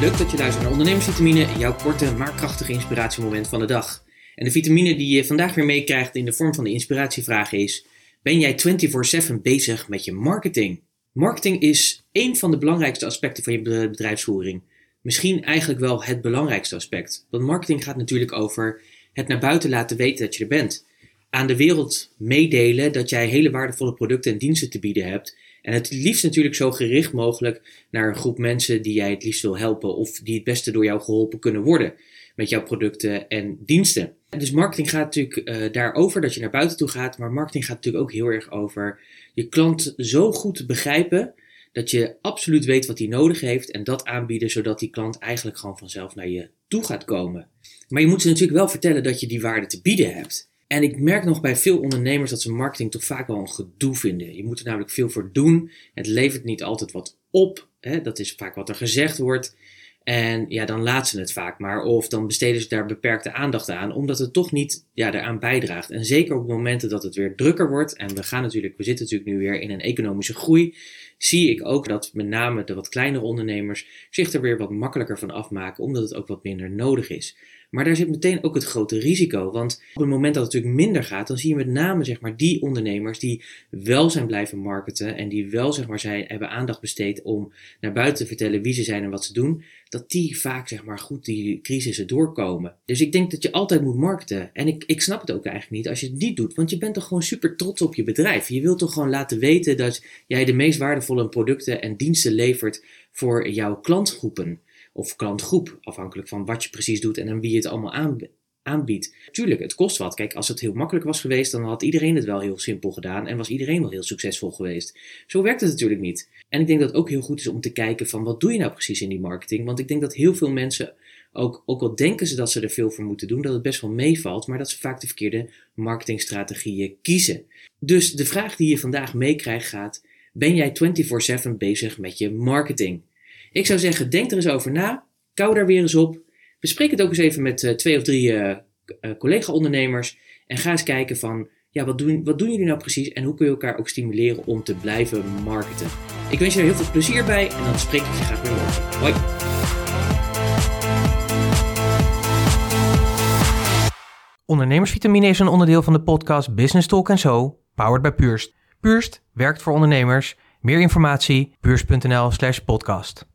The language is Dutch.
Leuk dat je luistert naar Ondernemersvitamine, jouw korte maar krachtige inspiratiemoment van de dag. En de vitamine die je vandaag weer meekrijgt in de vorm van de inspiratievraag is: Ben jij 24/7 bezig met je marketing? Marketing is één van de belangrijkste aspecten van je bedrijfsvoering. Misschien eigenlijk wel het belangrijkste aspect. Want marketing gaat natuurlijk over het naar buiten laten weten dat je er bent. Aan de wereld meedelen dat jij hele waardevolle producten en diensten te bieden hebt en het liefst natuurlijk zo gericht mogelijk naar een groep mensen die jij het liefst wil helpen of die het beste door jou geholpen kunnen worden met jouw producten en diensten. Dus marketing gaat natuurlijk uh, daarover dat je naar buiten toe gaat, maar marketing gaat natuurlijk ook heel erg over je klant zo goed begrijpen dat je absoluut weet wat hij nodig heeft en dat aanbieden zodat die klant eigenlijk gewoon vanzelf naar je toe gaat komen. Maar je moet ze natuurlijk wel vertellen dat je die waarde te bieden hebt. En ik merk nog bij veel ondernemers dat ze marketing toch vaak wel een gedoe vinden. Je moet er namelijk veel voor doen. Het levert niet altijd wat op. Hè? Dat is vaak wat er gezegd wordt. En ja, dan laten ze het vaak maar. Of dan besteden ze daar beperkte aandacht aan, omdat het toch niet ja, eraan bijdraagt. En zeker op momenten dat het weer drukker wordt. En we gaan natuurlijk, we zitten natuurlijk nu weer in een economische groei. Zie ik ook dat met name de wat kleinere ondernemers zich er weer wat makkelijker van afmaken, omdat het ook wat minder nodig is. Maar daar zit meteen ook het grote risico. Want op het moment dat het natuurlijk minder gaat, dan zie je met name zeg maar, die ondernemers die wel zijn blijven marketen en die wel zeg maar, zijn, hebben aandacht besteed om naar buiten te vertellen wie ze zijn en wat ze doen, dat die vaak zeg maar, goed die crisissen doorkomen. Dus ik denk dat je altijd moet marketen. En ik, ik snap het ook eigenlijk niet als je het niet doet, want je bent toch gewoon super trots op je bedrijf. Je wilt toch gewoon laten weten dat jij de meest waardevolle producten en diensten levert voor jouw klantgroepen of klantgroep, afhankelijk van wat je precies doet en aan wie je het allemaal aanbiedt. Tuurlijk, het kost wat. Kijk, als het heel makkelijk was geweest, dan had iedereen het wel heel simpel gedaan en was iedereen wel heel succesvol geweest. Zo werkt het natuurlijk niet. En ik denk dat het ook heel goed is om te kijken van wat doe je nou precies in die marketing? Want ik denk dat heel veel mensen ook, ook al denken ze dat ze er veel voor moeten doen, dat het best wel meevalt, maar dat ze vaak de verkeerde marketingstrategieën kiezen. Dus de vraag die je vandaag meekrijgt gaat: ben jij 24/7 bezig met je marketing? Ik zou zeggen, denk er eens over na. Kou daar weer eens op. Bespreek het ook eens even met uh, twee of drie uh, uh, collega-ondernemers. En ga eens kijken van, ja, wat doen, wat doen jullie nou precies? En hoe kun je elkaar ook stimuleren om te blijven marketen? Ik wens je er heel veel plezier bij en dan spreek ik je graag weer morgen. Hoi! Ondernemersvitamine is een onderdeel van de podcast Business Talk Zo, powered by Purst. Purst werkt voor ondernemers. Meer informatie, purst.nl slash podcast.